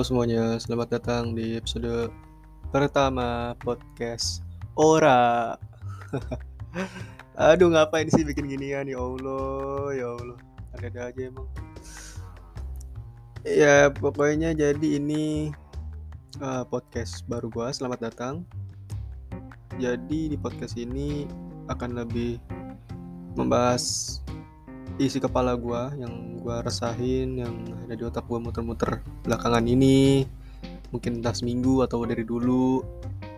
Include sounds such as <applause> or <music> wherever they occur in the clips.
Halo semuanya, selamat datang di episode pertama podcast Ora. <laughs> Aduh, ngapain sih bikin ginian ya Allah, ya Allah. Ada-ada aja emang. Ya, pokoknya jadi ini uh, podcast baru gua. Selamat datang. Jadi di podcast ini akan lebih membahas isi kepala gua yang gua resahin yang ada di otak gua muter-muter belakangan ini. Mungkin entah seminggu atau dari dulu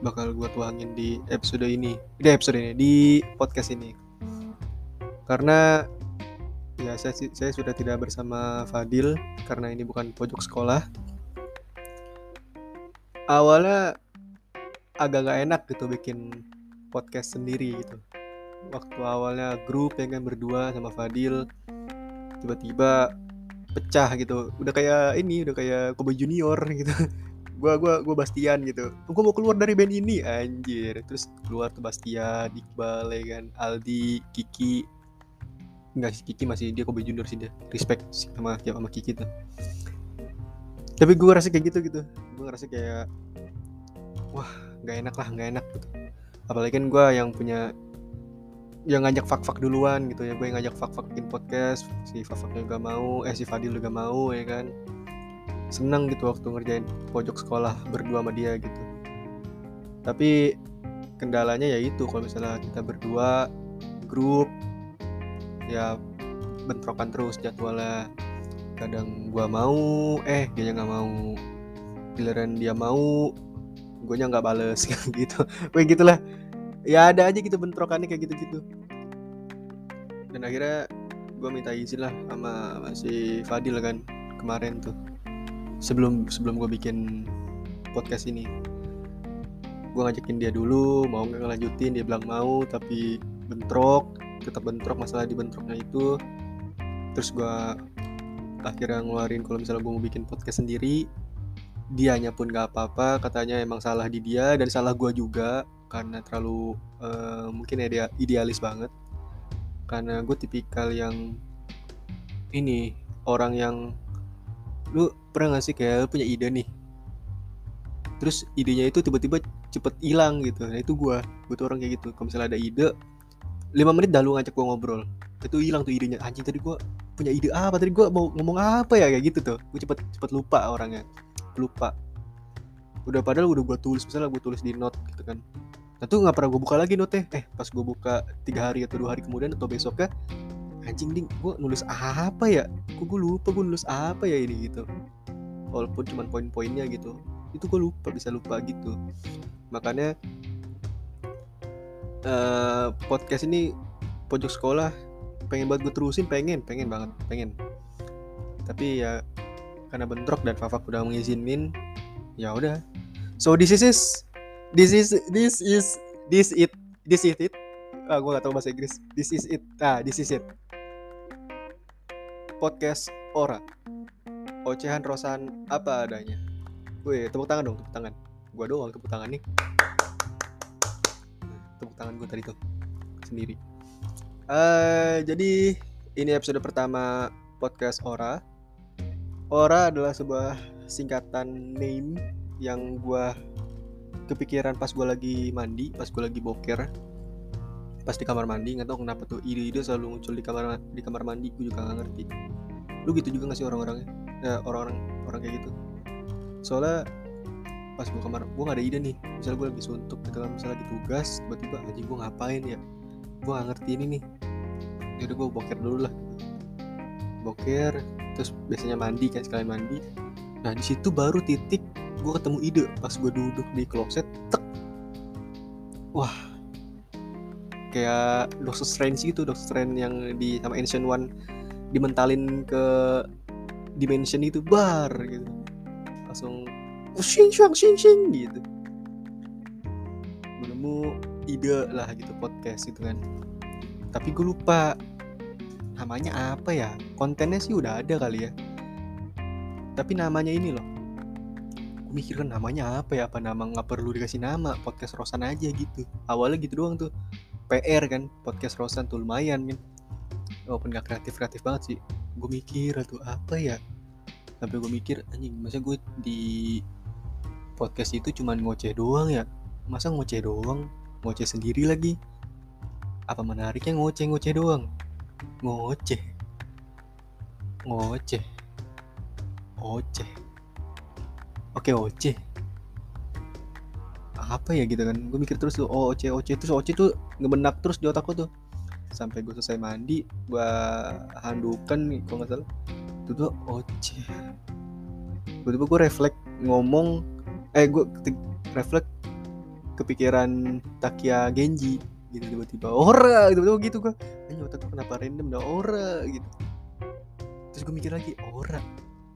bakal gua tuangin di episode ini. Di episode ini di podcast ini. Karena ya saya saya sudah tidak bersama Fadil karena ini bukan pojok sekolah. Awalnya agak gak enak gitu bikin podcast sendiri gitu waktu awalnya grup ya kan berdua sama Fadil tiba-tiba pecah gitu. Udah kayak ini udah kayak Kobe Junior <laughs> gitu. Gua gua gua Bastian gitu. Gua mau keluar dari band ini anjir. Terus keluar tuh Bastian Iqbal ya kan Aldi Kiki. Enggak sih Kiki masih dia Kobe Junior sih dia. Respect sama sama Kiki tuh. Tapi gue ngerasa kayak gitu gitu. Gue ngerasa kayak wah nggak enak lah nggak enak gitu. Apalagi kan gue yang punya yang ngajak fak-fak duluan gitu ya. Gue yang ngajak fak-fak bikin podcast si fak-faknya juga mau eh si Fadil juga mau ya kan. Seneng gitu waktu ngerjain pojok sekolah berdua sama dia gitu. Tapi kendalanya ya itu kalau misalnya kita berdua grup ya bentrokan terus jadwalnya. Kadang gua mau eh dia nggak mau. Giliran dia mau gue nya nggak bales <laughs> gitu. Gue gitulah ya ada aja gitu bentrokannya kayak gitu-gitu. Dan akhirnya gue minta izin lah sama si Fadil kan kemarin tuh. Sebelum sebelum gue bikin podcast ini. Gue ngajakin dia dulu mau nggak ngelanjutin dia bilang mau tapi bentrok tetap bentrok masalah di bentroknya itu. Terus gue akhirnya ngeluarin kalau misalnya gue mau bikin podcast sendiri dianya pun gak apa-apa katanya emang salah di dia dan salah gue juga karena terlalu uh, mungkin ya idealis banget. Karena gue tipikal yang ini orang yang lu pernah gak sih kayak lu punya ide nih? Terus idenya itu tiba-tiba cepet hilang gitu. Nah itu gue gue tuh orang kayak gitu. Kalau misalnya ada ide lima menit dah lu ngajak gue ngobrol. Itu hilang tuh idenya. Anjing tadi gue punya ide apa? Tadi gue mau ngomong apa ya? Kayak gitu tuh. Gue cepet cepet lupa orangnya. Lupa. Udah padahal udah gue tulis misalnya gue tulis di note gitu kan nah tuh nggak pernah gue buka lagi note eh pas gue buka tiga hari atau dua hari kemudian atau besoknya anjing ding gue nulis apa ya? Kok gue lupa gue nulis apa ya ini gitu. Walaupun cuma poin-poinnya gitu. Itu gue lupa bisa lupa gitu. Makanya uh, podcast ini pojok sekolah. Pengen buat gue terusin pengen pengen banget pengen. Tapi ya karena bentrok dan Fafak udah mengizinin ya udah. So this is this is this is this it this is it ah gue gak tau bahasa Inggris this is it ah this is it podcast ora ocehan rosan apa adanya Wih, tepuk tangan dong, tepuk tangan. Gua doang tepuk tangan nih. Tepuk tangan gue tadi tuh sendiri. Uh, jadi ini episode pertama podcast Ora. Ora adalah sebuah singkatan name yang gua kepikiran pas gue lagi mandi pas gue lagi boker. Pas di kamar mandi nggak tahu kenapa tuh ide-ide selalu muncul di kamar di kamar mandi gue juga nggak ngerti. Lu gitu juga nggak sih orang-orangnya? Ya, orang-orang orang kayak gitu. Soalnya pas gue kamar gue gak ada ide nih. Misalnya gue lagi suntuk gitu kan misalnya lagi tugas tiba-tiba aja gue ngapain ya? Gue gak ngerti ini nih. Jadi gue boker dulu lah boker terus biasanya mandi kan sekalian mandi. Nah di situ baru titik gue ketemu ide pas gue duduk di kloset tek. Wah. Kayak Doctor Strange gitu Doctor Strange yang di sama Ancient One dimentalin ke dimension itu bar gitu. Langsung shing shing shing shing gitu. Menemu ide lah gitu podcast gitu kan. Tapi gue lupa namanya apa ya kontennya sih udah ada kali ya. Tapi namanya ini loh mikir kan namanya apa ya apa nama nggak perlu dikasih nama podcast Rosan aja gitu. Awalnya gitu doang tuh. PR kan podcast Rosan tuh lumayan kan walaupun nggak kreatif kreatif banget sih. Gue mikir tuh apa ya? Sampai gue mikir anjing masa gue di podcast itu cuman ngoceh doang ya? Masa ngoceh doang? Ngoceh sendiri lagi. Apa menariknya ngoceh ngoceh doang? Ngoceh. Ngoceh. Oceh oke oceh apa ya gitu kan? Gue mikir terus tuh oh oceh oceh terus oceh tuh ngebenak terus di otakku tuh. Sampai gue selesai mandi gue handukan kalau nggak salah. Itu tuh oceh tiba-tiba gue refleks ngomong eh gue refleks kepikiran Takia Genji. Gitu tiba-tiba ora! Tiba-tiba gitu gue ini otak kenapa random dah? Ora! Gitu. Terus gue mikir lagi ora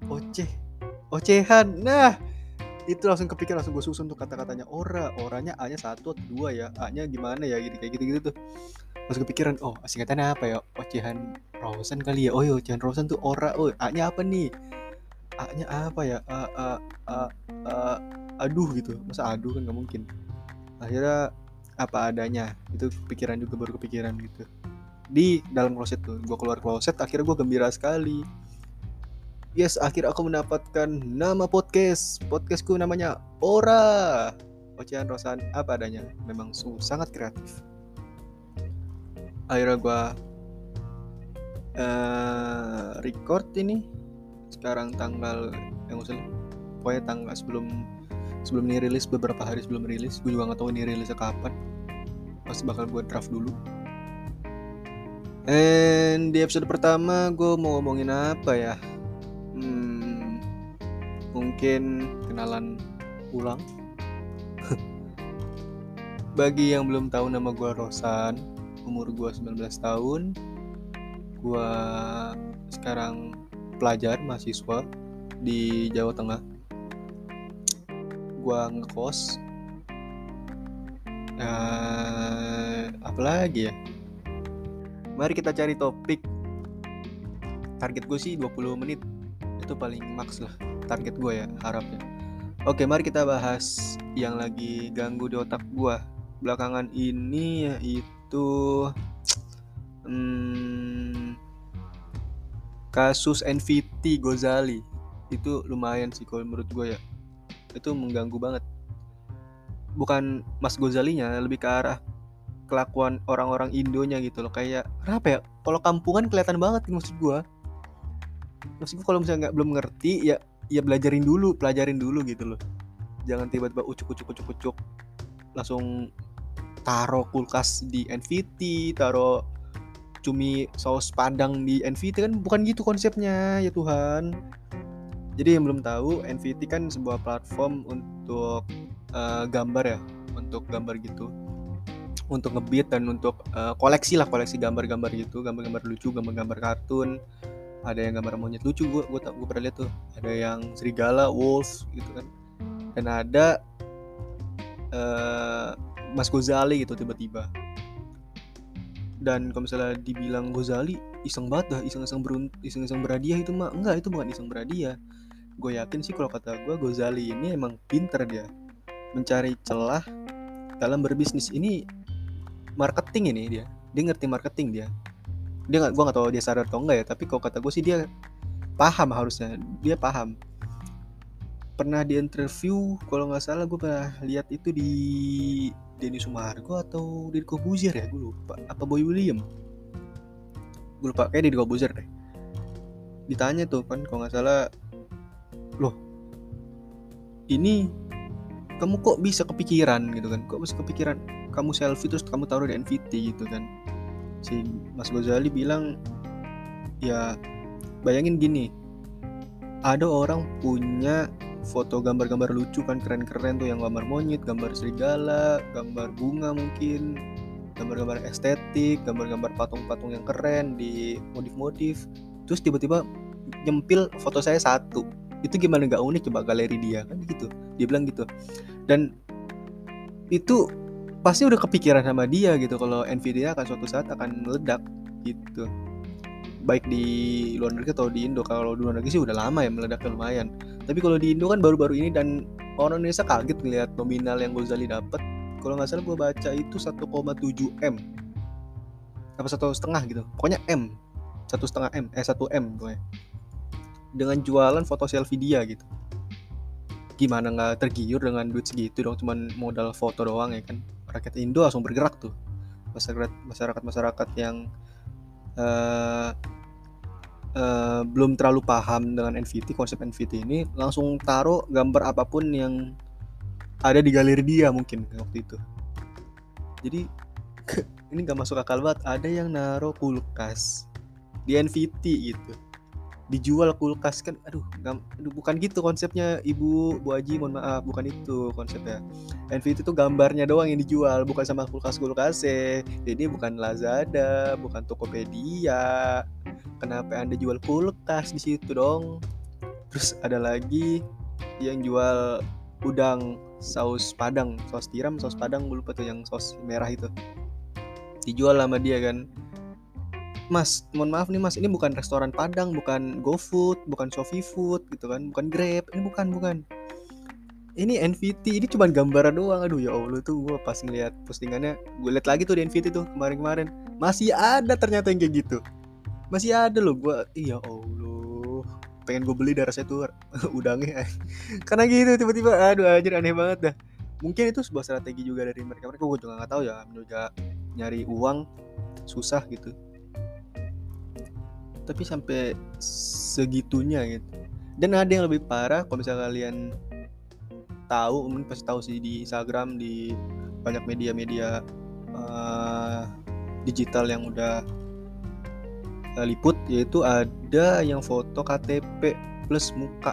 oceh ocehan. Nah itu langsung kepikir langsung gue susun tuh kata-katanya. Ora oranya a nya satu atau dua ya. A nya gimana ya gitu kayak gitu gitu tuh. Langsung kepikiran oh singkatannya apa ya? Ocehan Rosen kali ya? Oh ya ocehan Rosen tuh ora. Oh a nya apa nih? A nya apa ya? A a a, a aduh gitu. Masa aduh kan nggak mungkin. Akhirnya apa adanya. Itu pikiran juga baru kepikiran gitu. Di dalam kloset tuh gue keluar kloset akhirnya gue gembira sekali yes akhir aku mendapatkan nama podcast. Podcastku namanya Ora. Ocehan Rosan apa adanya. Memang sungguh sangat kreatif. Akhirnya gue uh, record ini. Sekarang tanggal yang usul pokoknya tanggal sebelum sebelum ini rilis beberapa hari sebelum rilis. Gue juga nggak tahu ini rilisnya kapan. Pasti bakal gue draft dulu. And di episode pertama gue mau ngomongin apa ya hmm, mungkin kenalan ulang? <laughs> Bagi yang belum tahu nama gue Rosan umur gue 19 tahun. Gue sekarang pelajar mahasiswa di Jawa Tengah. Gue ngekos. Uh, apa lagi ya? Mari kita cari topik. Target gue sih 20 menit itu paling max lah target gue ya harapnya. Oke mari kita bahas yang lagi ganggu di otak gue belakangan ini yaitu hmm, kasus NVT Gozali itu lumayan sih kalau menurut gue ya. Itu mengganggu banget. Bukan Mas Gozalinya lebih ke arah kelakuan orang-orang Indonya gitu loh. Kayak kenapa ya kalau kampungan kelihatan banget maksud gue maksudku kalau misalnya nggak belum ngerti ya ya belajarin dulu pelajarin dulu gitu loh. Jangan tiba-tiba ucuk ucuk ucuk ucuk. Langsung taruh kulkas di NVT taruh cumi saus padang di NVT kan bukan gitu konsepnya ya Tuhan. Jadi yang belum tahu NVT kan sebuah platform untuk uh, gambar ya untuk gambar gitu. Untuk ngebit dan untuk uh, koleksi lah koleksi gambar-gambar gitu gambar-gambar lucu gambar-gambar kartun ada yang gambar monyet lucu gue gue gue pernah lihat tuh. Ada yang serigala wolf gitu kan. Dan ada uh, Mas Gozali gitu tiba-tiba. Dan kalau misalnya dibilang Gozali iseng banget dah iseng-iseng berunt iseng-iseng berhadiah itu mah enggak itu bukan iseng berhadiah. Gue yakin sih kalau kata gue Gozali ini emang pinter dia mencari celah dalam berbisnis. Ini marketing ini dia. Dia ngerti marketing dia dia nggak gue nggak tahu dia sadar atau enggak ya tapi kalau kata gue sih dia paham harusnya dia paham. Pernah di interview kalau nggak salah gue pernah lihat itu di Denny Sumargo atau di Kobuzier ya gue lupa. Apa Boy William? Gue lupa kayak di Kobuzier deh. Ditanya tuh kan kalau nggak salah loh ini kamu kok bisa kepikiran? Gitu kan. Kok bisa kepikiran? Kamu selfie terus kamu taruh di NVT gitu kan si Mas Ghazali bilang ya bayangin gini ada orang punya foto gambar-gambar lucu kan keren-keren tuh yang gambar monyet, gambar serigala, gambar bunga mungkin, gambar-gambar estetik, gambar-gambar patung-patung yang keren di motif-motif. Terus tiba-tiba nyempil foto saya satu. Itu gimana nggak unik coba galeri dia kan gitu. Dia bilang gitu. Dan itu pasti udah kepikiran sama dia gitu kalau Nvidia akan suatu saat akan meledak gitu. Baik di luar negeri atau di Indo. Kalau di luar negeri sih udah lama ya meledaknya lumayan. Tapi kalau di Indo kan baru-baru ini dan orang Indonesia kaget ngeliat nominal yang Gozali dapat kalau nggak salah gue baca itu 1,7 m. Apa satu setengah gitu? Pokoknya m. Satu setengah m. Eh satu m pokoknya. Dengan jualan foto selfie dia gitu. Gimana nggak tergiur dengan duit segitu dong? Cuman modal foto doang ya kan rakyat Indo langsung bergerak tuh. Masyarakat masyarakat masyarakat yang uh, uh, belum terlalu paham dengan NFT konsep NFT ini langsung taruh gambar apa pun yang ada di galeri dia mungkin waktu itu. Jadi <laughs> ini nggak masuk akal banget. Ada yang naruh kulkas di NFT gitu dijual kulkas kan aduh, gak, aduh bukan gitu konsepnya ibu bu Aji mohon maaf bukan itu konsepnya. NFT itu gambarnya doang yang dijual bukan sama kulkas kulkas jadi bukan Lazada bukan Tokopedia. Kenapa anda jual kulkas di situ dong? Terus ada lagi yang jual udang saus padang saus tiram saus padang gue lupa tuh yang saus merah itu. Dijual sama dia kan Mas, mohon maaf nih Mas, ini bukan restoran Padang, bukan GoFood, bukan Shopee Food gitu kan, bukan Grab, ini bukan, bukan. Ini NVT, ini cuma gambaran doang. Aduh ya Allah tuh gue pas ngeliat postingannya, gue liat lagi tuh di NVT tuh kemarin-kemarin. Masih ada ternyata yang kayak gitu. Masih ada loh gue, iya Allah. Pengen gue beli darah saya tuh <laughs> udangnya. Karena gitu tiba-tiba, aduh anjir aneh banget dah. Mungkin itu sebuah strategi juga dari mereka. Mereka gue juga gak tahu ya, juga nyari uang susah gitu tapi sampai segitunya gitu. Dan ada yang lebih parah kalau misalnya kalian tahu mungkin pasti tahu sih di Instagram di banyak media-media uh, digital yang udah uh, liput yaitu ada yang foto KTP plus muka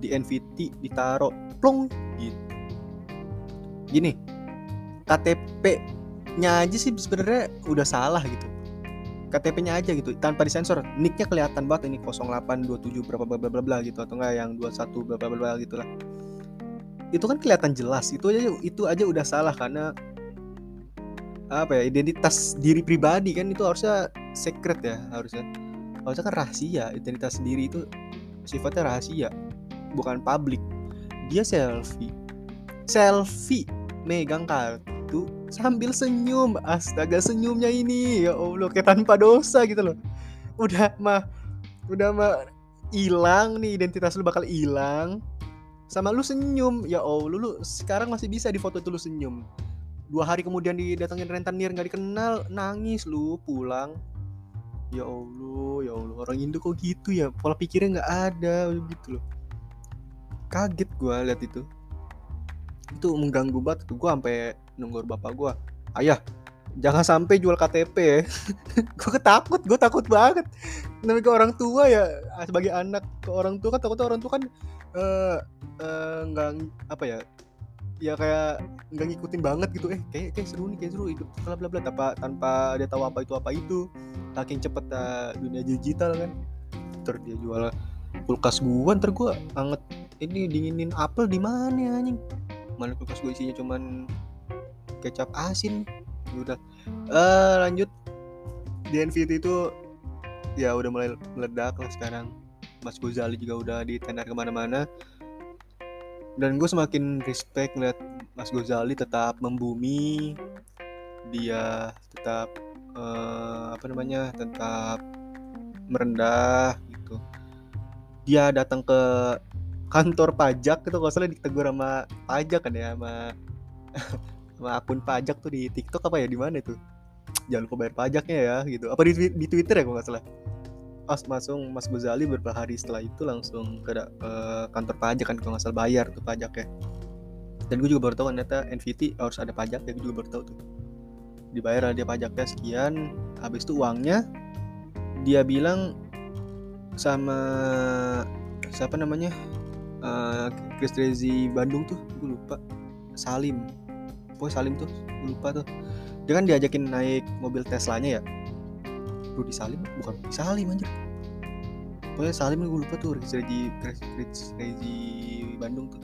di NVT ditaruh plong gitu. Gini KTP nya aja sih sebenarnya udah salah gitu KTP-nya aja gitu tanpa disensor nicknya kelihatan banget ini 0827 berapa bla bla bla bla gitu atau enggak yang 21 bla bla bla gitu lah. Itu kan kelihatan jelas itu aja itu aja udah salah karena apa ya identitas diri pribadi kan itu harusnya secret ya harusnya. Harusnya kan rahasia identitas sendiri itu sifatnya rahasia bukan publik dia selfie. Selfie megang kartu itu sambil senyum. Astaga senyumnya ini. Ya allah kayak tanpa dosa gitu loh. Udah mah udah mah hilang nih identitas lu bakal hilang. Sama lu senyum. Ya allah lu sekarang masih bisa di foto itu lu senyum. Dua hari kemudian didatengin rentenir nggak dikenal nangis lu pulang. Ya allah ya allah orang Indo kok gitu ya? Pola pikirnya nggak ada gitu loh. Kaget gue lihat itu. Itu mengganggu banget tuh gue sampai nunggu bapak gue ayah jangan sampai jual KTP ya. <laughs> Gue ketakut gue takut banget. Namanya ke orang tua ya sebagai anak ke orang tua kan takut orang tua kan eh, eh, nggak uh, uh, apa ya ya kayak nggak ngikutin banget gitu. Eh kayak kayak seru nih kayak seru hidup bla bla bla tanpa tanpa dia tahu apa itu apa itu. Saking cepet uh, dunia digital kan. Terus dia jual kulkas gua ntar gua anget ini dinginin apel di mana anjing? Mana kulkas gue isinya cuman kecap asin. Udah. Uh, lanjut. Di NVT itu ya udah mulai meledak lah sekarang. Mas Gozali juga udah ditenar ke mana-mana. Dan gue semakin respect ngeliat Mas Gozali tetap membumi. Dia tetap uh, apa namanya tetap merendah gitu. Dia datang ke kantor pajak itu kalau salah ditegur sama pajak kan ya sama sama akun pajak tuh di TikTok apa ya di mana itu? Jangan lupa bayar pajaknya ya gitu. Apa di, di Twitter ya kalau nggak salah? Pas masuk Mas Gozali beberapa hari setelah itu langsung ke uh, kantor pajak kan kalau nggak salah bayar tuh pajaknya. Dan gue juga baru tahu ternyata NVT harus ada pajak ya gue juga baru tahu tuh. Dibayar dia pajaknya sekian habis itu uangnya dia bilang sama siapa namanya uh, Chris Rezi Bandung tuh gue lupa. Salim pokoknya Salim tuh lupa tuh. Dia kan diajakin naik mobil Teslanya ya? Rudi Salim? Bukan Rudi Salim anjir. Pokoknya Salim gue lupa tuh Rezi Rezi Bandung tuh.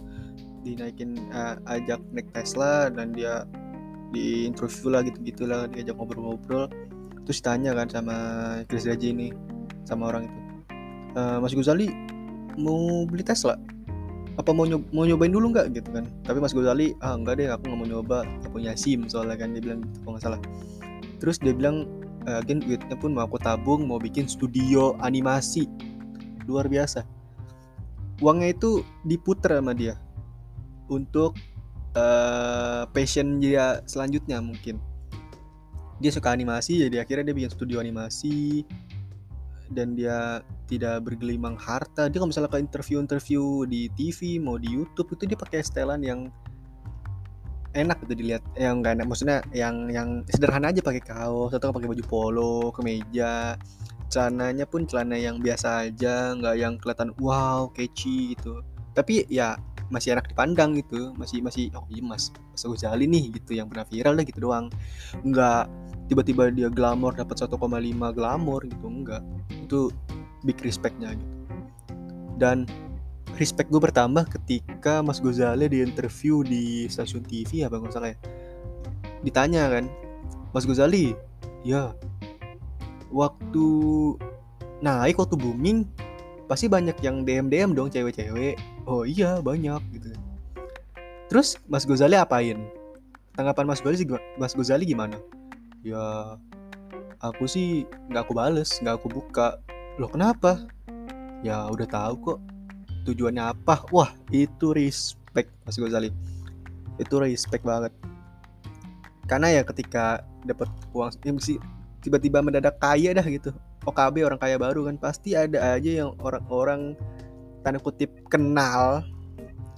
Dinaikin uh, ajak naik Tesla dan dia di interview lah gitu gitulah diajak ngobrol-ngobrol. Terus tanya kan sama Chris Rezi ini sama orang itu. Uh, Mas Guzali mau beli Tesla apa mau nyob mau nyobain dulu nggak gitu kan. Tapi Mas Gozali ah enggak deh aku nggak mau nyoba aku punya SIM soalnya kan dia bilang gitu kalau nggak salah. Terus dia bilang agen duitnya pun mau aku tabung mau bikin studio animasi. Luar biasa. Uangnya itu diputer sama dia untuk uh, passion dia selanjutnya mungkin. Dia suka animasi jadi akhirnya dia bikin studio animasi dan dia tidak bergelimang harta. Dia kalau misalnya ke interview-interview di TV mau di YouTube itu dia pakai setelan yang enak gitu dilihat. Yang enggak enak maksudnya yang yang sederhana aja pakai kaos atau pakai baju polo kemeja. Celananya pun celana yang biasa aja nggak yang kelihatan wow catchy gitu tapi ya masih enak dipandang gitu masih masih oh iya mas mas Ghazali nih gitu yang pernah viral lah gitu doang. Nggak tiba-tiba dia glamor dapat 1,5 glamor gitu enggak itu big respectnya gitu. Dan respect gue bertambah ketika Mas Gozali di interview di stasiun TV ya bang salah ya. Ditanya kan Mas Gozali ya waktu naik waktu booming pasti banyak yang DM DM dong cewek-cewek oh iya banyak gitu. Terus Mas Gozali apain? Tanggapan Mas Gozali Mas Gozali gimana? Ya aku sih nggak aku bales nggak aku buka. Loh kenapa? Ya udah tahu kok. Tujuannya apa? Wah itu respect Mas Gozali itu respect banget. Karena ya ketika dapat uang ya mesti tiba-tiba mendadak kaya dah gitu. OKB orang kaya baru kan pasti ada aja yang orang-orang tanda kutip kenal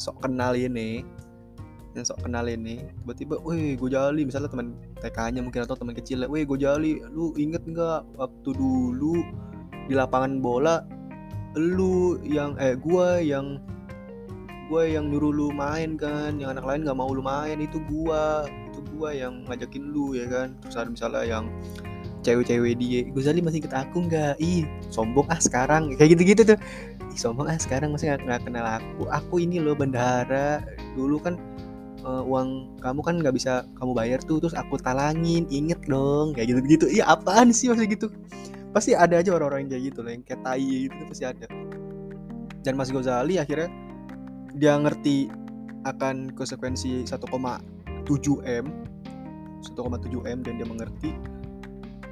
sok kenal ini yang sok kenal ini tiba-tiba, weh gue jali. Misalnya teman TK-nya mungkin atau teman kecil, weh gue jali, lu inget nggak waktu dulu di lapangan bola, lu yang eh gue yang gue yang nyuruh lu main kan, yang anak lain nggak mau lu main itu gue, itu gue yang ngajakin lu ya kan, terus ada misalnya yang cewek-cewek dia Gozali masih inget aku nggak? Ih sombong ah sekarang. Kayak gitu-gitu tuh ih sombong ah sekarang masih nggak kenal aku. Aku ini loh bendahara. Dulu kan uh, uang kamu kan nggak bisa kamu bayar tuh terus aku talangin. Inget dong kayak gitu gitu iya apaan sih masih gitu? Pasti ada aja orang-orang yang kayak gitu loh yang kayak tai gitu pasti ada. Dan Mas Gozali akhirnya dia ngerti akan konsekuensi 1,7 m 1,7 m dan dia mengerti.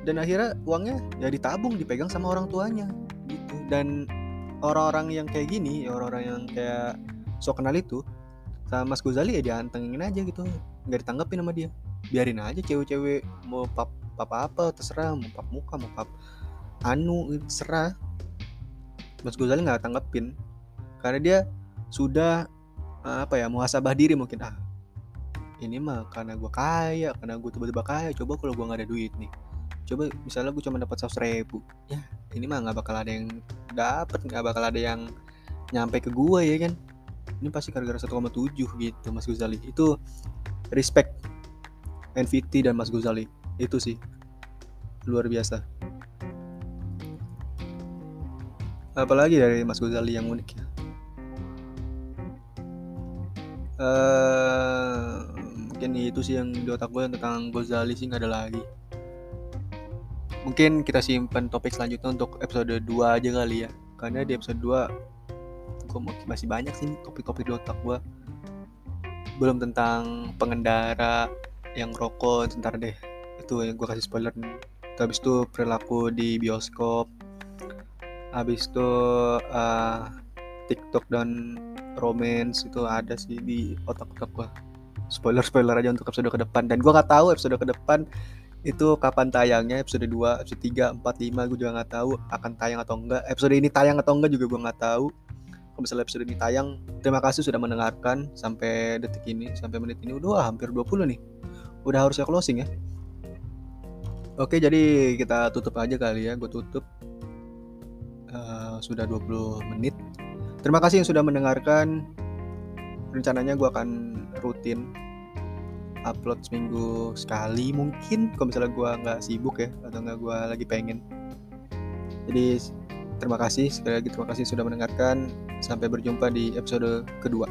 Dan akhirnya uangnya ya ditabung dipegang sama orang tuanya gitu. Dan orang-orang yang kayak gini orang-orang yang kayak sok kenal itu sama Mas Gozali ya diantengin aja gitu. Nggak ditanggapin sama dia. Biarin aja cewek-cewek mau pap pap apa terserah. Mau pap muka mau pap anu terserah. Mas Gozali nggak tanggapin karena dia sudah apa ya muhasabah diri mungkin. Ah ini mah karena gue kaya karena gue tiba-tiba kaya coba kalau gue nggak ada duit nih. Coba misalnya gue cuma dapat seratus ribu ya ini mah nggak bakal ada yang dapat nggak bakal ada yang nyampe ke gue ya kan? Ini pasti gara-gara 1,7 gitu Mas Gozali itu respect NVT dan Mas Gozali itu sih. Luar biasa. Apalagi dari Mas Gozali yang unik ya? Uh, mungkin itu sih yang di otak gue tentang Gozali sih nggak ada lagi mungkin kita simpan topik selanjutnya untuk episode 2 aja kali ya. Karena di episode 2 gue masih banyak sih topik-topik di otak gue belum tentang pengendara yang rokok ntar deh. Itu yang gue kasih spoiler. Habis itu perilaku di bioskop. Habis itu uh, TikTok dan romance itu ada sih di otak-otak gue spoiler spoiler aja untuk episode ke depan. Dan gue nggak tahu episode ke depan itu kapan tayangnya? Episode 2, episode 3, 4, 5 gue juga nggak tahu akan tayang atau enggak. Episode ini tayang atau enggak juga gue nggak tahu. Kalau misalnya episode ini tayang terima kasih sudah mendengarkan sampai detik ini sampai menit ini. Udah hampir 20 nih. Udah harusnya closing ya. Oke jadi kita tutup aja kali ya. Gue tutup. Uh, sudah 20 menit. Terima kasih yang sudah mendengarkan. Rencananya gue akan rutin upload seminggu sekali mungkin kalau misalnya gue nggak sibuk ya atau nggak gue lagi pengen jadi terima kasih sekali lagi terima kasih sudah mendengarkan Sampai berjumpa di episode kedua.